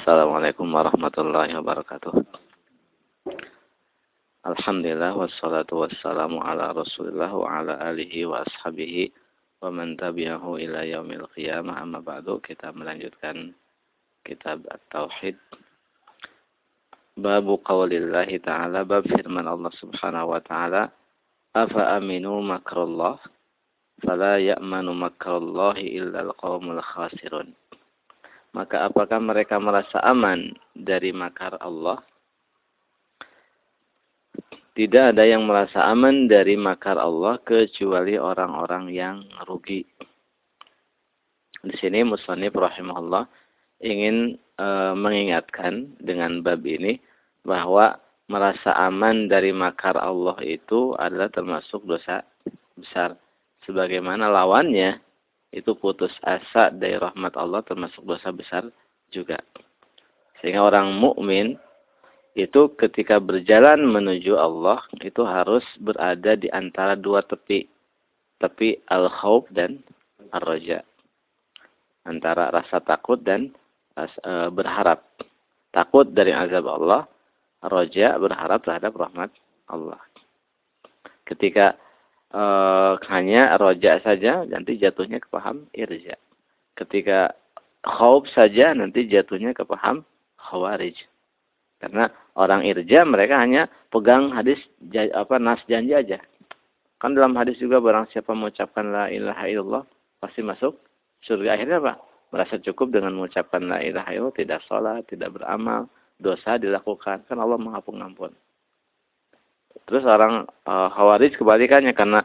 Assalamualaikum warahmatullahi wabarakatuh. Alhamdulillah wassalatu wassalamu ala Rasulillah wa ala alihi wa ashabihi wa man tabi'ahu ila yaumil qiyamah. Amma ba'du kita melanjutkan kitab At-Tauhid. Babu qawlillahi ta'ala bab firman Allah Subhanahu wa ta'ala afa aminu makrullah fala ya'manu makrallahi illa al-qaumul khasirun maka apakah mereka merasa aman dari makar Allah? Tidak ada yang merasa aman dari makar Allah kecuali orang-orang yang rugi. Di sini Musonib rahimahullah ingin e, mengingatkan dengan bab ini bahwa merasa aman dari makar Allah itu adalah termasuk dosa besar. Sebagaimana lawannya itu putus asa dari rahmat Allah termasuk dosa besar juga. Sehingga orang mukmin itu ketika berjalan menuju Allah itu harus berada di antara dua tepi. Tepi al-khawf dan ar-raja. Antara rasa takut dan e, berharap. Takut dari azab Allah, raja berharap terhadap rahmat Allah. Ketika uh, hanya roja saja nanti jatuhnya ke paham irja. Ketika khauf saja nanti jatuhnya ke paham khawarij. Karena orang irja mereka hanya pegang hadis apa nas janji aja. Kan dalam hadis juga barang siapa mengucapkan la ilaha illallah pasti masuk surga. Akhirnya apa? Merasa cukup dengan mengucapkan la ilaha illallah, tidak sholat, tidak beramal, dosa dilakukan. Kan Allah maha pengampun. Terus orang uh, Khawarij kebalikannya karena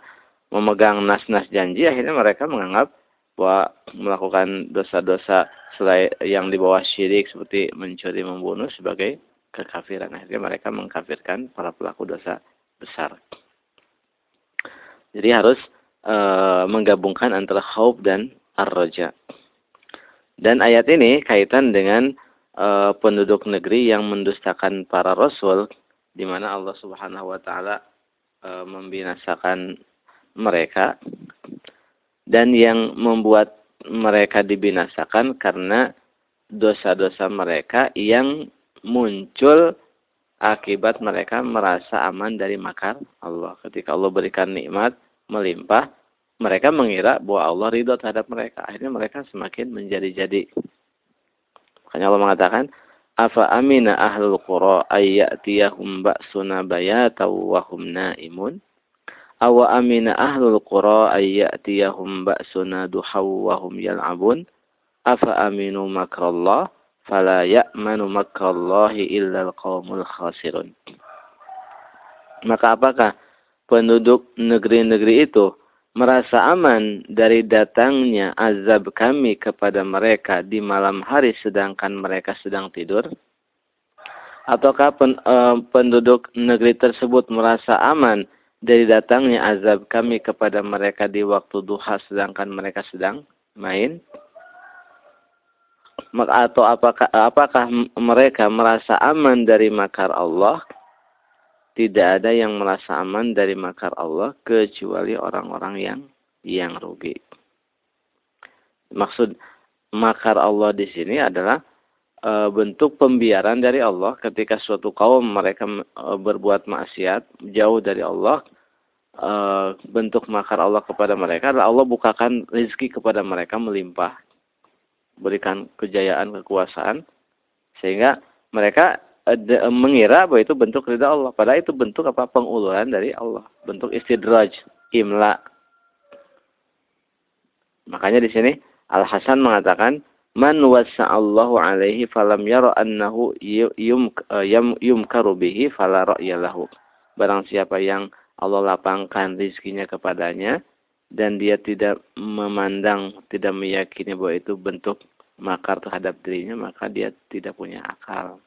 memegang nas-nas janji akhirnya mereka menganggap bahwa melakukan dosa-dosa selain yang di bawah syirik seperti mencuri membunuh sebagai kekafiran. Akhirnya mereka mengkafirkan para pelaku dosa besar. Jadi harus e, menggabungkan antara khauf dan ar-raja. Dan ayat ini kaitan dengan e, penduduk negeri yang mendustakan para rasul di mana Allah Subhanahu wa taala e, membinasakan mereka dan yang membuat mereka dibinasakan karena dosa-dosa mereka yang muncul akibat mereka merasa aman dari makar Allah. Ketika Allah berikan nikmat melimpah, mereka mengira bahwa Allah ridho terhadap mereka. Akhirnya mereka semakin menjadi-jadi. Makanya Allah mengatakan, Afa amina ahlul qura ayyatiyahum ba'suna bayataw wa hum naimun? Awa amina ahlul qura ayyatiyahum ba'suna duhaw wa hum yal'abun? Afa aminu makrallah? Fala ya'manu makrallahi illa al-qawmul khasirun. Maka apakah penduduk negeri-negeri itu merasa aman dari datangnya azab kami kepada mereka di malam hari sedangkan mereka sedang tidur? Ataukah pen, e, penduduk negeri tersebut merasa aman dari datangnya azab kami kepada mereka di waktu duha sedangkan mereka sedang main? Atau apakah apakah mereka merasa aman dari makar Allah? Tidak ada yang merasa aman dari makar Allah kecuali orang-orang yang yang rugi. Maksud makar Allah di sini adalah e, bentuk pembiaran dari Allah ketika suatu kaum mereka e, berbuat maksiat jauh dari Allah e, bentuk makar Allah kepada mereka adalah Allah bukakan rezeki kepada mereka melimpah berikan kejayaan kekuasaan sehingga mereka mengira bahwa itu bentuk ridha Allah. Padahal itu bentuk apa? Penguluran dari Allah. Bentuk istidraj, imla. Makanya di sini Al Hasan mengatakan, "Man wasa'allahu alaihi falam yara annahu yum, yum, yumkaru bihi fala ra'ya lahu." Barang siapa yang Allah lapangkan rizkinya kepadanya dan dia tidak memandang, tidak meyakini bahwa itu bentuk makar terhadap dirinya, maka dia tidak punya akal.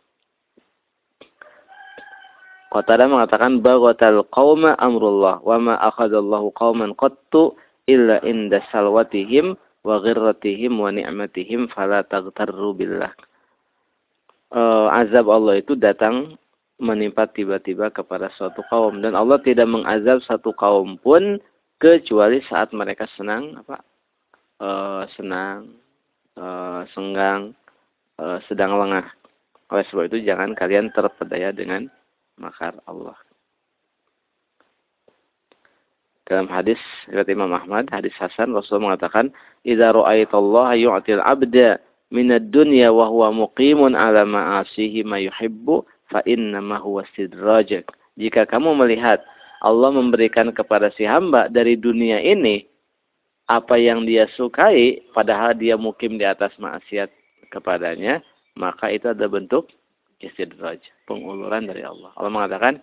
Qatada mengatakan baghatal qauma amrullah wa ma akhadallahu qauman qattu illa inda salwatihim wa ghirratihim wa ni'matihim fala taghtarru billah. Uh, azab Allah itu datang menimpa tiba-tiba kepada suatu kaum. Dan Allah tidak mengazab satu kaum pun kecuali saat mereka senang apa? Uh, senang uh, senggang uh, sedang lengah. Oleh sebab itu jangan kalian terpedaya dengan makar Allah. Dalam hadis riwayat Imam Ahmad, hadis Hasan Rasul mengatakan, "Idza ra'aitallaha yu'til 'abda min ad-dunya wa huwa muqimun 'ala ma'asihi ma yuhibbu fa inna ma huwa sidraj." Jika kamu melihat Allah memberikan kepada si hamba dari dunia ini apa yang dia sukai padahal dia mukim di atas maksiat kepadanya maka itu ada bentuk istidraj penguluran dari Allah. Allah mengatakan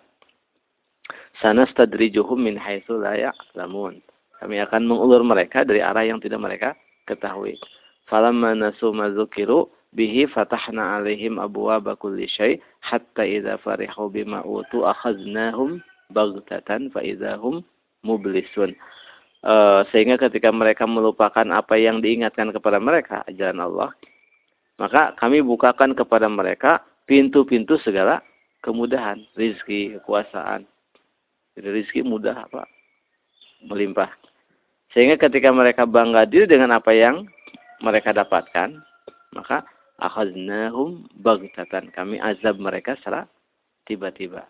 sanastadrijuhum min haitsu la ya'lamun. Kami akan mengulur mereka dari arah yang tidak mereka ketahui. Falamma nasu mazukiru bihi fatahna alaihim abwaaba kulli syai hatta idza farihu bima utu akhadnahum baghtatan fa idzahum mublisun. Uh, sehingga ketika mereka melupakan apa yang diingatkan kepada mereka ajaran Allah maka kami bukakan kepada mereka pintu-pintu segala kemudahan. Rizki kekuasaan. Jadi rizki mudah apa melimpah. Sehingga ketika mereka bangga diri dengan apa yang mereka dapatkan maka akhaznahum baghtatan. Kami azab mereka secara tiba-tiba.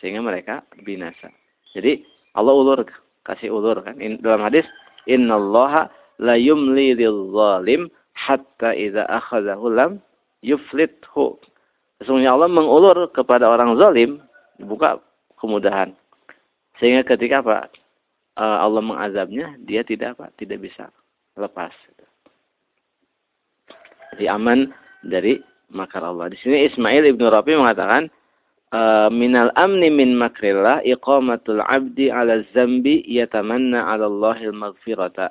Sehingga mereka binasa. Jadi Allah ulur kasih ulur kan. In, dalam hadis innallaha la yumli zalim hatta idza akhadhahu lam yuflithu. Sesungguhnya Allah mengulur kepada orang zalim buka kemudahan. Sehingga ketika apa? Eh, Allah mengazabnya dia tidak apa? Tidak bisa lepas. Jadi aman dari makar Allah. Di sini Ismail ibnu Rabi mengatakan Eh, minal amni min makrillah iqamatul abdi ala zambi yatamanna ala Allahil maghfirata.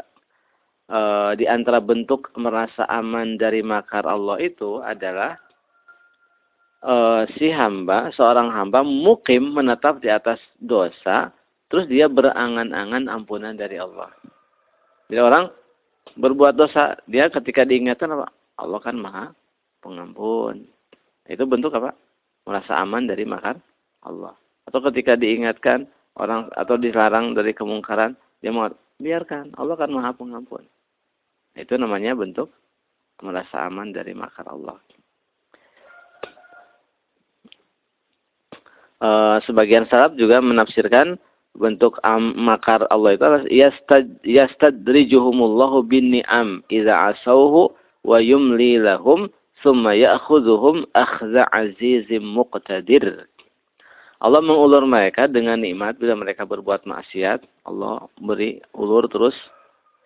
Uh, di antara bentuk merasa aman dari makar Allah itu adalah uh, si hamba, seorang hamba mukim menetap di atas dosa, terus dia berangan-angan ampunan dari Allah. Jadi orang berbuat dosa, dia ketika diingatkan apa? Allah kan maha pengampun. Itu bentuk apa? merasa aman dari makar Allah. Atau ketika diingatkan orang atau dilarang dari kemungkaran, dia mau biarkan. Allah kan Maha Pengampun. Itu namanya bentuk merasa aman dari makar Allah. E, sebagian salaf juga menafsirkan bentuk am, makar Allah itu adalah yastad, yastadrijuhumullahu bin ni'am idza asauhu wa yumli lahum Thumma ya'khudhuhum akhza azizim muqtadir. Allah mengulur mereka dengan nikmat bila mereka berbuat maksiat. Allah beri ulur terus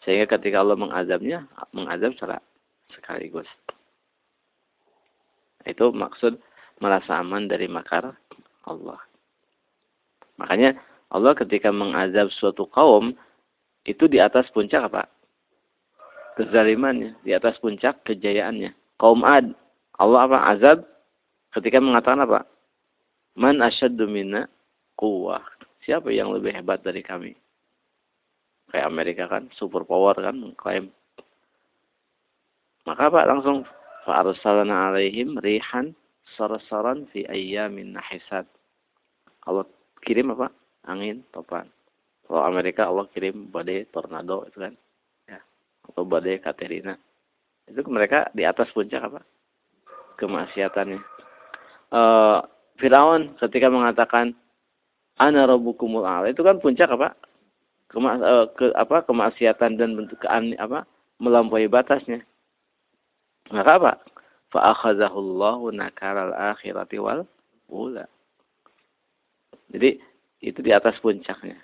sehingga ketika Allah mengazabnya, mengazab secara sekaligus. Itu maksud merasa aman dari makar Allah. Makanya Allah ketika mengazab suatu kaum itu di atas puncak apa? Kezalimannya, di atas puncak kejayaannya kaum Ad. Allah apa? Azab ketika mengatakan apa? Man asyaddu minna. Siapa yang lebih hebat dari kami? Kayak Amerika kan, super power kan, klaim. Maka apa? Langsung fa'arsalna alaihim rihan sarsaran fi ayyamin nahisat. Allah kirim apa? Angin, topan. Kalau Amerika Allah kirim badai tornado itu kan. Ya. Atau badai Katerina itu mereka di atas puncak apa kemaksiatannya uh, Firaun ketika mengatakan ana rabbukumul a'la itu kan puncak apa Kema, uh, ke apa kemaksiatan dan bentuk kean apa melampaui batasnya. Maka apa? Fa akhadhahullahu nakaral akhirati wal ula. Jadi itu di atas puncaknya.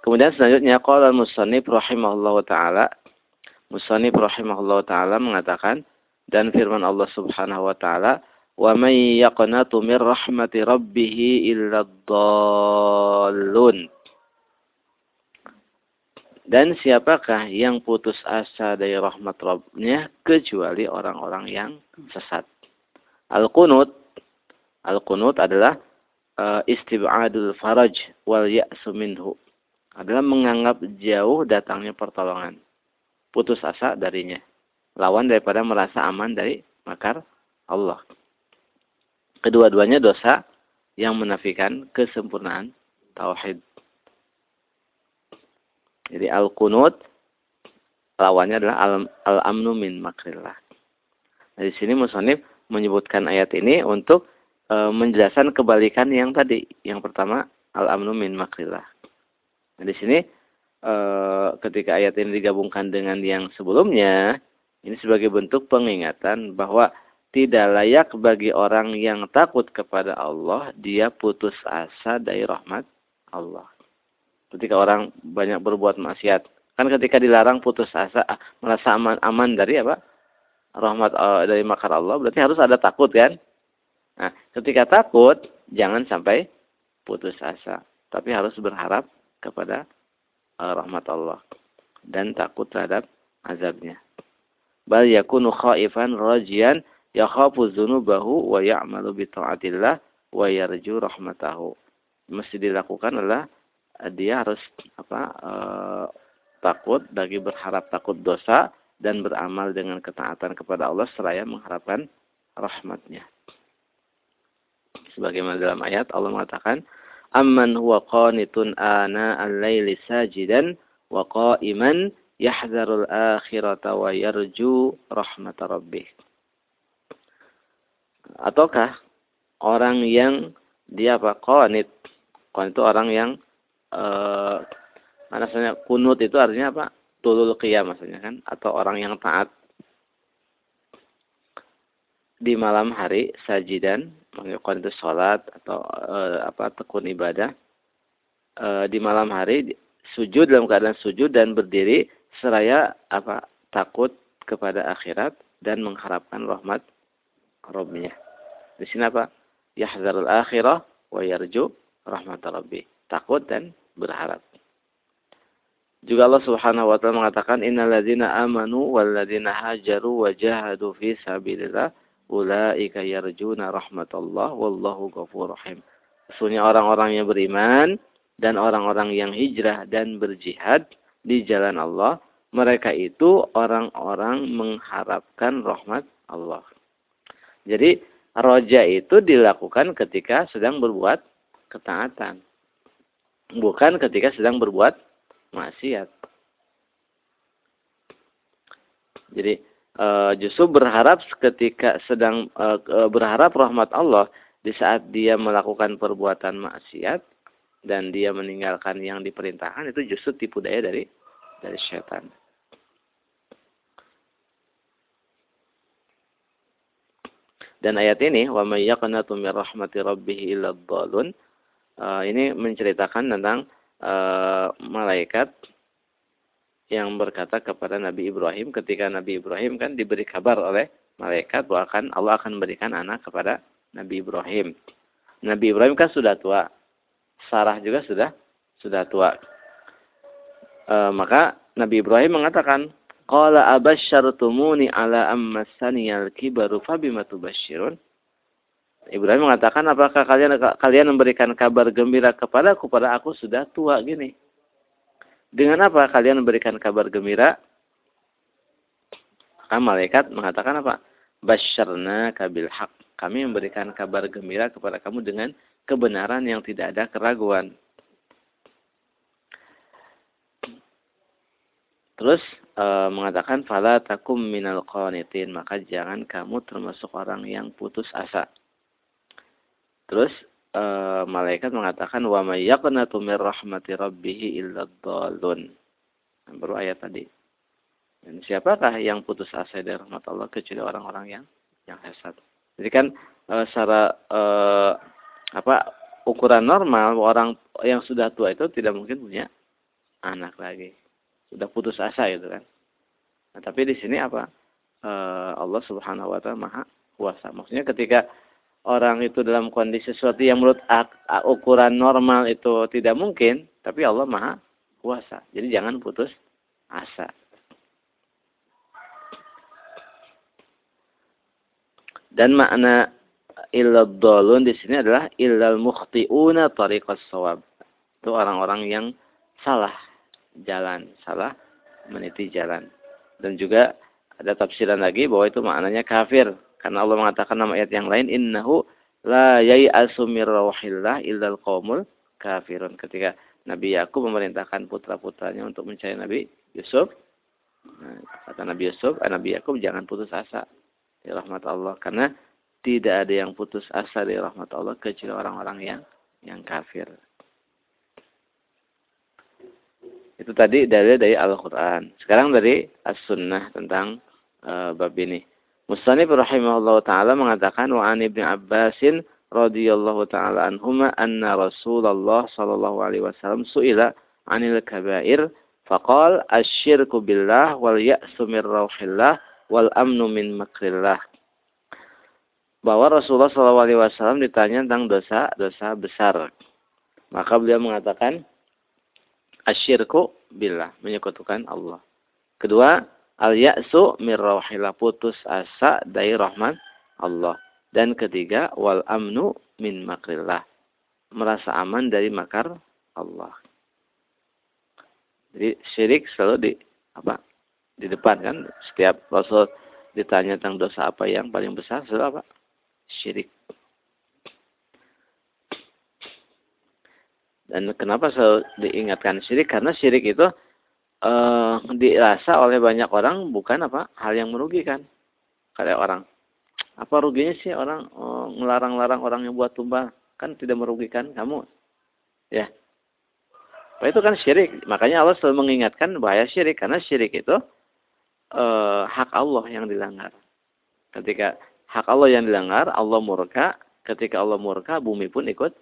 Kemudian selanjutnya qala al-musannif rahimahullah taala Musannif rahimahullah taala mengatakan dan firman Allah Subhanahu wa taala may yaqnatu min rahmati rabbih illa dhallun dan siapakah yang putus asa dari rahmat Rabbnya kecuali orang-orang yang sesat. Al-qunut Al-qunut adalah uh, istibadul faraj wal ya'su minhu adalah menganggap jauh datangnya pertolongan. Putus asa darinya. Lawan daripada merasa aman dari makar Allah. Kedua-duanya dosa yang menafikan kesempurnaan tauhid. Jadi al-qunut lawannya adalah al-amnu min makrillah. Nah, di sini musonif menyebutkan ayat ini untuk e, menjelaskan kebalikan yang tadi. Yang pertama al-amnu min makrillah. Nah, di sini e, ketika ayat ini digabungkan dengan yang sebelumnya, ini sebagai bentuk pengingatan bahwa tidak layak bagi orang yang takut kepada Allah, dia putus asa dari rahmat Allah. Ketika orang banyak berbuat maksiat, kan ketika dilarang putus asa, ah, merasa aman aman dari apa? Rahmat uh, dari makar Allah, berarti harus ada takut kan? Nah, ketika takut, jangan sampai putus asa, tapi harus berharap kepada uh, rahmat Allah dan takut terhadap azabnya. Bal yakunu khaifan rajian yakhafu dzunubahu wa ya'malu bi ta'atillah wa yarju rahmatahu. Mesti dilakukan adalah dia harus apa e, takut bagi berharap takut dosa dan beramal dengan ketaatan kepada Allah seraya mengharapkan rahmatnya. Sebagaimana dalam ayat Allah mengatakan, "Amman huwa qanitun ana al-laili sajidan wa qa'iman yahzarul akhirata wa yarju rahmat rabbih." Ataukah orang yang dia apa? Qanit. Qanit itu orang yang eh, maksudnya kunut itu artinya apa? Tulul qiyam maksudnya kan atau orang yang taat di malam hari sajidan melakukan itu salat atau eh, apa tekun ibadah eh, di malam hari sujud dalam keadaan sujud dan berdiri seraya apa takut kepada akhirat dan mengharapkan rahmat Rabbnya. Di sini apa? Yahzarul akhirah wa yarju rahmat Rabbi. Takut dan berharap. Juga Allah Subhanahu wa taala mengatakan innalladzina amanu walladzina hajaru wa jahadu fi sabilillah ulaika yarjuna rahmatallah wallahu ghafurur rahim. Sesungguhnya orang-orang yang beriman dan orang-orang yang hijrah dan berjihad di jalan Allah, mereka itu orang-orang mengharapkan rahmat Allah. Jadi roja itu dilakukan ketika sedang berbuat ketaatan bukan ketika sedang berbuat maksiat. Jadi e, justru berharap ketika sedang e, berharap rahmat Allah di saat dia melakukan perbuatan maksiat dan dia meninggalkan yang diperintahkan itu justru tipu daya dari dari setan. Dan ayat ini wa may yaqnatu rahmati rabbih illa uh, ini menceritakan tentang uh, malaikat yang berkata kepada Nabi Ibrahim ketika Nabi Ibrahim kan diberi kabar oleh malaikat bahwa akan Allah akan memberikan anak kepada Nabi Ibrahim. Nabi Ibrahim kan sudah tua. Sarah juga sudah sudah tua. E, maka Nabi Ibrahim mengatakan, "Qala abasyartumuni ala ammasani al-kibaru fabima tubasyirun?" Ibrahim mengatakan, apakah kalian kalian memberikan kabar gembira kepadaku pada aku sudah tua gini? Dengan apa kalian memberikan kabar gembira? Maka malaikat mengatakan apa? Basyarna kabil haq. Kami memberikan kabar gembira kepada kamu dengan kebenaran yang tidak ada keraguan. Terus e, mengatakan fala takum minal qanitin, maka jangan kamu termasuk orang yang putus asa. Terus e, malaikat mengatakan wa may yaqnatu mir rahmati rabbih illa dhalun. Baru ayat tadi. Dan siapakah yang putus asa dari rahmat Allah kecuali orang-orang yang yang sesat. Jadi kan e, secara e, apa ukuran normal orang yang sudah tua itu tidak mungkin punya anak lagi. Sudah putus asa gitu kan. Nah, tapi di sini apa? E, Allah Subhanahu wa taala Maha kuasa. Maksudnya ketika orang itu dalam kondisi sesuatu yang menurut ukuran normal itu tidak mungkin, tapi Allah Maha kuasa. Jadi jangan putus asa. Dan makna illad dolun di sini adalah illal mukhti'una tariqas sawab. Itu orang-orang yang salah jalan, salah meniti jalan. Dan juga ada tafsiran lagi bahwa itu maknanya kafir karena Allah mengatakan nama ayat yang lain innahu la yai'asu mir rauhillah illal qaumul kafirun. Ketika Nabi Yakub memerintahkan putra-putranya untuk mencari Nabi Yusuf, Nah, kata Nabi Yusuf, eh, Nabi Yakub jangan putus asa dari rahmat Allah karena tidak ada yang putus asa dari rahmat Allah kecuali orang-orang yang yang kafir. Itu tadi dari dari Al-Qur'an. Sekarang dari As-Sunnah tentang uh, bab ini. Mustanif rahimahullah taala mengatakan wa an Ibnu Abbasin radhiyallahu taala anhuma anna Rasulullah sallallahu alaihi wasallam suila 'anil kaba'ir faqal asyirku billah wal ya'su min rauhillah wal amnu min makrillah bahwa Rasulullah SAW ditanya tentang dosa-dosa besar. Maka beliau mengatakan asyirku billah, menyekutukan Allah. Kedua, al-ya'su mirrauhillah, putus asa dari rahmat Allah. Dan ketiga, wal amnu min makrillah, merasa aman dari makar Allah. Jadi syirik selalu di apa? Di depan kan setiap Rasul ditanya tentang dosa apa yang paling besar selalu apa? Syirik. Dan kenapa selalu diingatkan syirik? Karena syirik itu uh, dirasa oleh banyak orang bukan apa hal yang merugikan. Kayak orang, apa ruginya sih orang uh, ngelarang-larang orang yang buat tumbal? Kan tidak merugikan kamu. Ya. Nah, itu kan syirik. Makanya Allah selalu mengingatkan bahaya syirik. Karena syirik itu uh, hak Allah yang dilanggar. Ketika hak Allah yang dilanggar, Allah murka. Ketika Allah murka, bumi pun ikut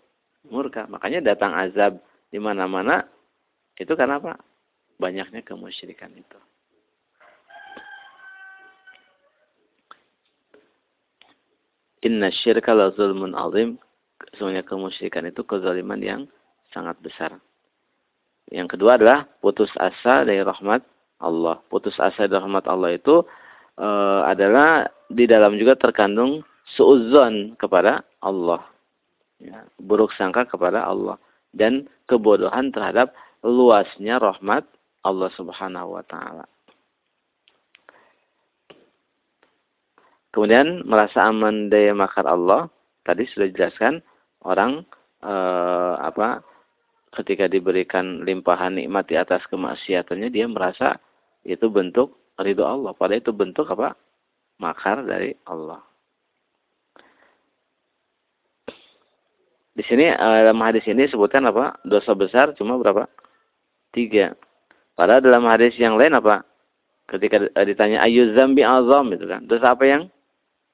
murka. Makanya datang azab di mana-mana itu karena apa? Banyaknya kemusyrikan itu. Inna syirka la zulmun azim. Semuanya kemusyrikan itu kezaliman yang sangat besar. Yang kedua adalah putus asa dari rahmat Allah. Putus asa dari rahmat Allah itu e, adalah di dalam juga terkandung suudzon kepada Allah ya, buruk sangka kepada Allah dan kebodohan terhadap luasnya rahmat Allah Subhanahu wa taala. Kemudian merasa aman dari makar Allah, tadi sudah dijelaskan orang eh, apa ketika diberikan limpahan nikmat di atas kemaksiatannya dia merasa itu bentuk ridho Allah, padahal itu bentuk apa? makar dari Allah. Sini eh, dalam hadis ini sebutkan apa? Dosa besar cuma berapa? Tiga. Padahal dalam hadis yang lain apa? Ketika eh, ditanya ayu zambi azam itu kan. Dosa apa yang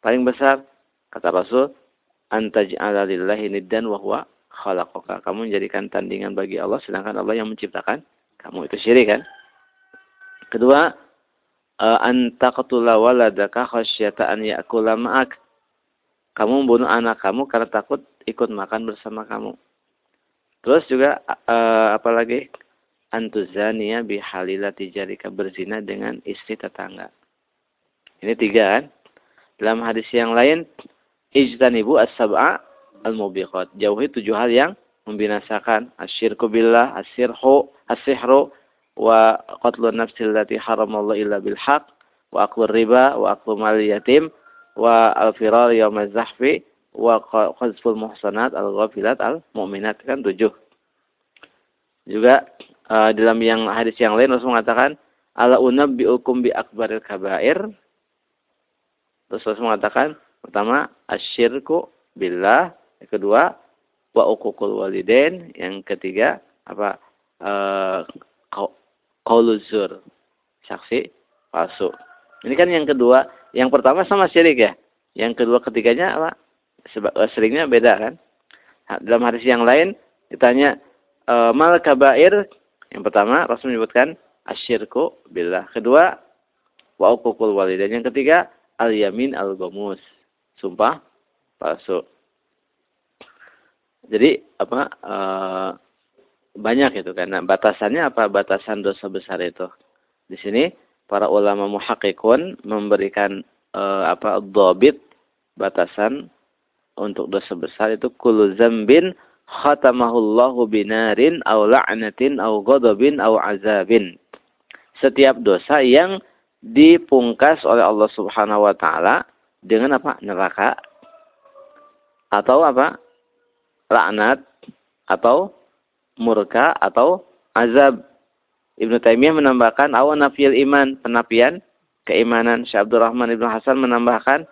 paling besar? Kata Rasul, antaj'ala niddan wa huwa khalaqaka. Kamu menjadikan tandingan bagi Allah sedangkan Allah yang menciptakan kamu. Itu syirik kan? Kedua, eh, antaqtula waladaka khasyata an ya'kula ma'ak. Kamu membunuh anak kamu karena takut ikut makan bersama kamu. Terus juga uh, apa lagi? Antuzania bihalilati jarika berzina dengan istri tetangga. Ini tiga kan? Dalam hadis yang lain, ijtanibu as-sab'a al-mubiqat. Jauhi tujuh hal yang membinasakan. Asyirku billah, asyirhu, asihru, wa qatlu nafsil lati haramallahu illa bilhaq, wa aklu riba, wa aklu mal yatim, wa al-firar yawm az-zahfi, wa qazful muhsanat al-ghafilat al-mu'minat kan tujuh. Juga uh, dalam yang hadis yang lain Rasul mengatakan ala unabbiukum bi akbaril kabair. Terus Rasul mengatakan pertama asyirku yang kedua wa uququl walidain, yang ketiga apa uh, qauluzur, saksi palsu. Ini kan yang kedua, yang pertama sama syirik ya. Yang kedua ketiganya apa? Eh, seringnya beda kan. Dalam hadis yang lain ditanya e, mal kabair yang pertama Rasul menyebutkan asyirku billah. Kedua wa uququl walidain. Yang ketiga al yamin al gomus. Sumpah palsu. Jadi apa e, banyak itu karena batasannya apa batasan dosa besar itu. Di sini para ulama muhakkikun memberikan e, apa dobit batasan untuk dosa besar itu kullu zambin khatamahullahu binarin au la'natin au ghadabin au azabin. Setiap dosa yang dipungkas oleh Allah Subhanahu wa taala dengan apa? neraka atau apa? laknat atau murka atau azab. Ibnu Taimiyah menambahkan awan nafil iman, penapian keimanan. Syekh Abdurrahman Ibnu Hasan menambahkan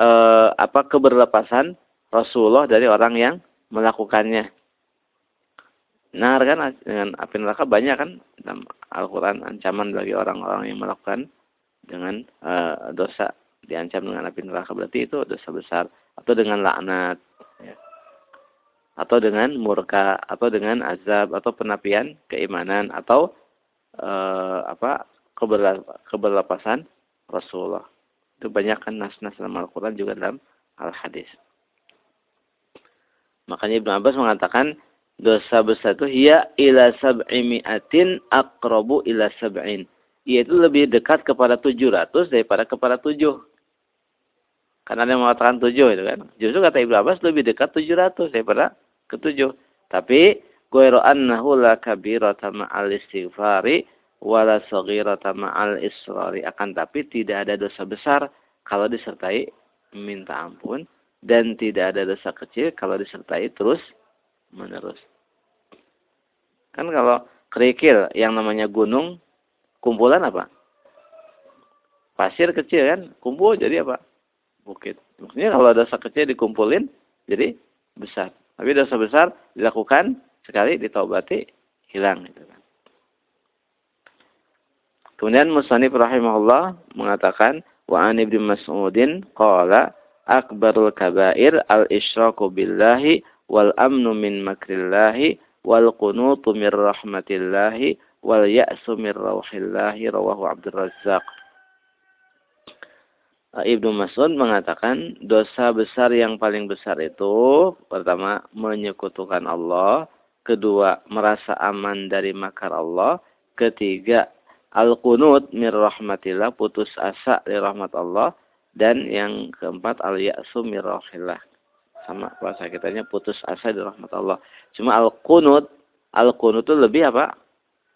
eh, apa keberlepasan Rasulullah dari orang yang melakukannya. Nah, kan dengan api neraka banyak kan dalam Al-Qur'an ancaman bagi orang-orang yang melakukan dengan uh, dosa diancam dengan api neraka berarti itu dosa besar atau dengan laknat ya. atau dengan murka atau dengan azab atau penapian keimanan atau uh, apa keberlepasan Rasulullah itu banyak kan nas-nas dalam Al-Quran juga dalam Al-Hadis makanya Ibnu Abbas mengatakan dosa besar itu hiya ila sab'i mi'atin aqrabu ila sab'in. Yaitu lebih dekat kepada 700 daripada kepada 7. Karena ada yang mengatakan 7 itu kan. Justru kata Ibnu Abbas lebih dekat 700 daripada ke 7. Tapi ghairu annahu la kabirata ma'al istighfari wala saghirata ma'al israri. Akan tapi tidak ada dosa besar kalau disertai minta ampun dan tidak ada dosa kecil kalau disertai terus menerus. Kan kalau kerikil yang namanya gunung, kumpulan apa? Pasir kecil kan, kumpul jadi apa? Bukit. Maksudnya kalau dosa kecil dikumpulin, jadi besar. Tapi dosa besar dilakukan sekali ditobati hilang gitu kan. Kemudian Musanif rahimahullah mengatakan wa an ibnu Mas'udin qala akbarul kabair al isyraku billahi wal amnu min makrillahi wal qunutu min rahmatillahi wal ya'su min rawhillahi rawahu Abdul Razzaq Ibnu Mas'ud mengatakan dosa besar yang paling besar itu pertama menyekutukan Allah, kedua merasa aman dari makar Allah, ketiga al-qunut min rahmatillah, putus asa dari rahmat Allah dan yang keempat al-ya'su min rahmatillah sama bahasa kitanya putus asa di rahmat Allah. Cuma al-qunut, al-qunut itu lebih apa?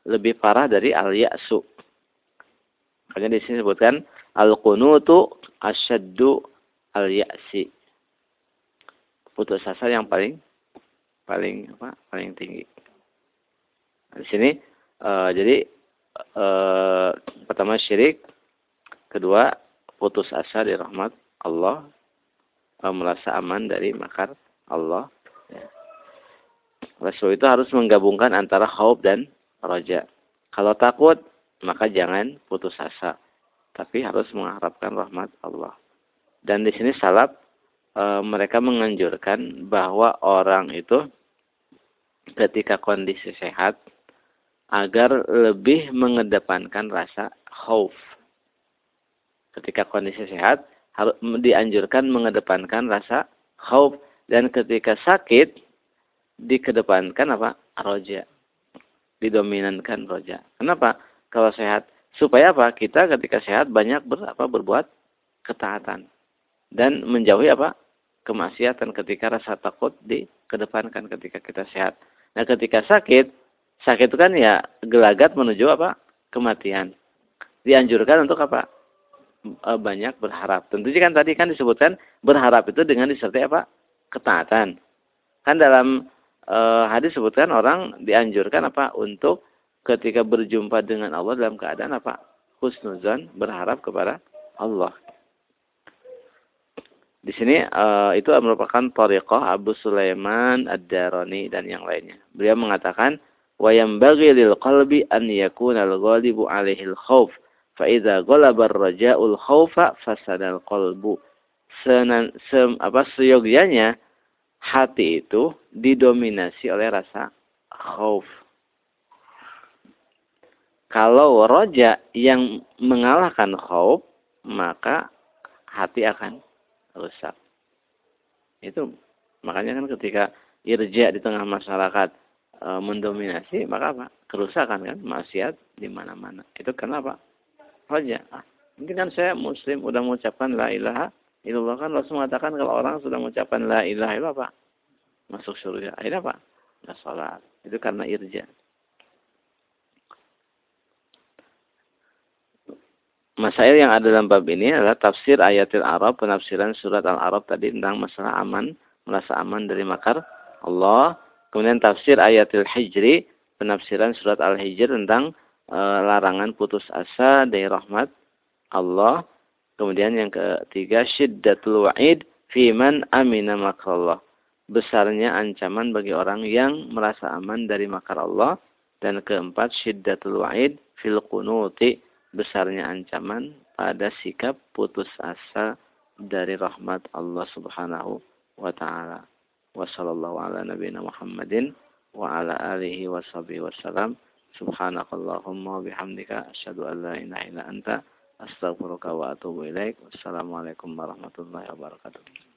Lebih parah dari al-ya'su. Makanya di sini sebutkan al-qunutu asyaddu al-ya'si. Putus asa yang paling paling apa? paling tinggi. Nah, di sini uh, jadi uh, pertama syirik, kedua putus asa di rahmat Allah, merasa aman dari makar Allah. Rasul itu harus menggabungkan antara khauf dan roja. Kalau takut, maka jangan putus asa. Tapi harus mengharapkan rahmat Allah. Dan di sini salaf e, mereka menganjurkan bahwa orang itu ketika kondisi sehat agar lebih mengedepankan rasa khauf. Ketika kondisi sehat, harus dianjurkan mengedepankan rasa khauf dan ketika sakit dikedepankan apa? roja. Didominankan roja. Kenapa? Kalau sehat supaya apa? Kita ketika sehat banyak ber, apa, berbuat ketaatan dan menjauhi apa? kemaksiatan ketika rasa takut dikedepankan ketika kita sehat. Nah, ketika sakit, sakit itu kan ya gelagat menuju apa? kematian. Dianjurkan untuk apa? Eh, banyak berharap. Tentunya kan tadi kan disebutkan berharap itu dengan disertai apa? Ketaatan. Kan dalam e, hadis disebutkan orang dianjurkan apa? Untuk ketika berjumpa dengan Allah dalam keadaan apa? Husnuzan, berharap kepada Allah. Di sini e, itu merupakan tariqah Abu Sulaiman Ad-Darani dan yang lainnya. Beliau mengatakan, "Wa yanbaghi lil qalbi an yakuna al-ghalibu 'alaihi al-khauf." Fa'idha golabar raja'ul khawfa fasadal qalbu. Senan, sem, apa seyogianya hati itu didominasi oleh rasa khauf. Kalau roja yang mengalahkan khauf, maka hati akan rusak. Itu makanya kan ketika irja di tengah masyarakat e, mendominasi, maka apa? Kerusakan kan, maksiat di mana-mana. Itu kenapa? saja. Ah, mungkin kan saya muslim udah mengucapkan la ilaha illallah kan Rasul mengatakan kalau orang sudah mengucapkan la ilaha illallah apa? Masuk surga. Akhirnya apa? Nggak sholat. Itu karena irja. Masail yang ada dalam bab ini adalah tafsir ayatil Arab, penafsiran surat Al-Arab tadi tentang masalah aman, merasa aman dari makar Allah. Kemudian tafsir ayatil Hijri, penafsiran surat Al-Hijr tentang e, larangan putus asa dari rahmat Allah. Kemudian yang ketiga syiddatul wa'id fiman amina makrallah. Besarnya ancaman bagi orang yang merasa aman dari makar Allah. Dan keempat syiddatul wa'id fil kunuti. Besarnya ancaman pada sikap putus asa dari rahmat Allah Subhanahu wa taala. Wassallallahu ala nabiyina Muhammadin wa ala alihi wa wasallam. Subhanakallahumma bihamdika asyhadu an la ilaha illa anta astaghfiruka wa atubu ilaik. Wassalamualaikum warahmatullahi wabarakatuh.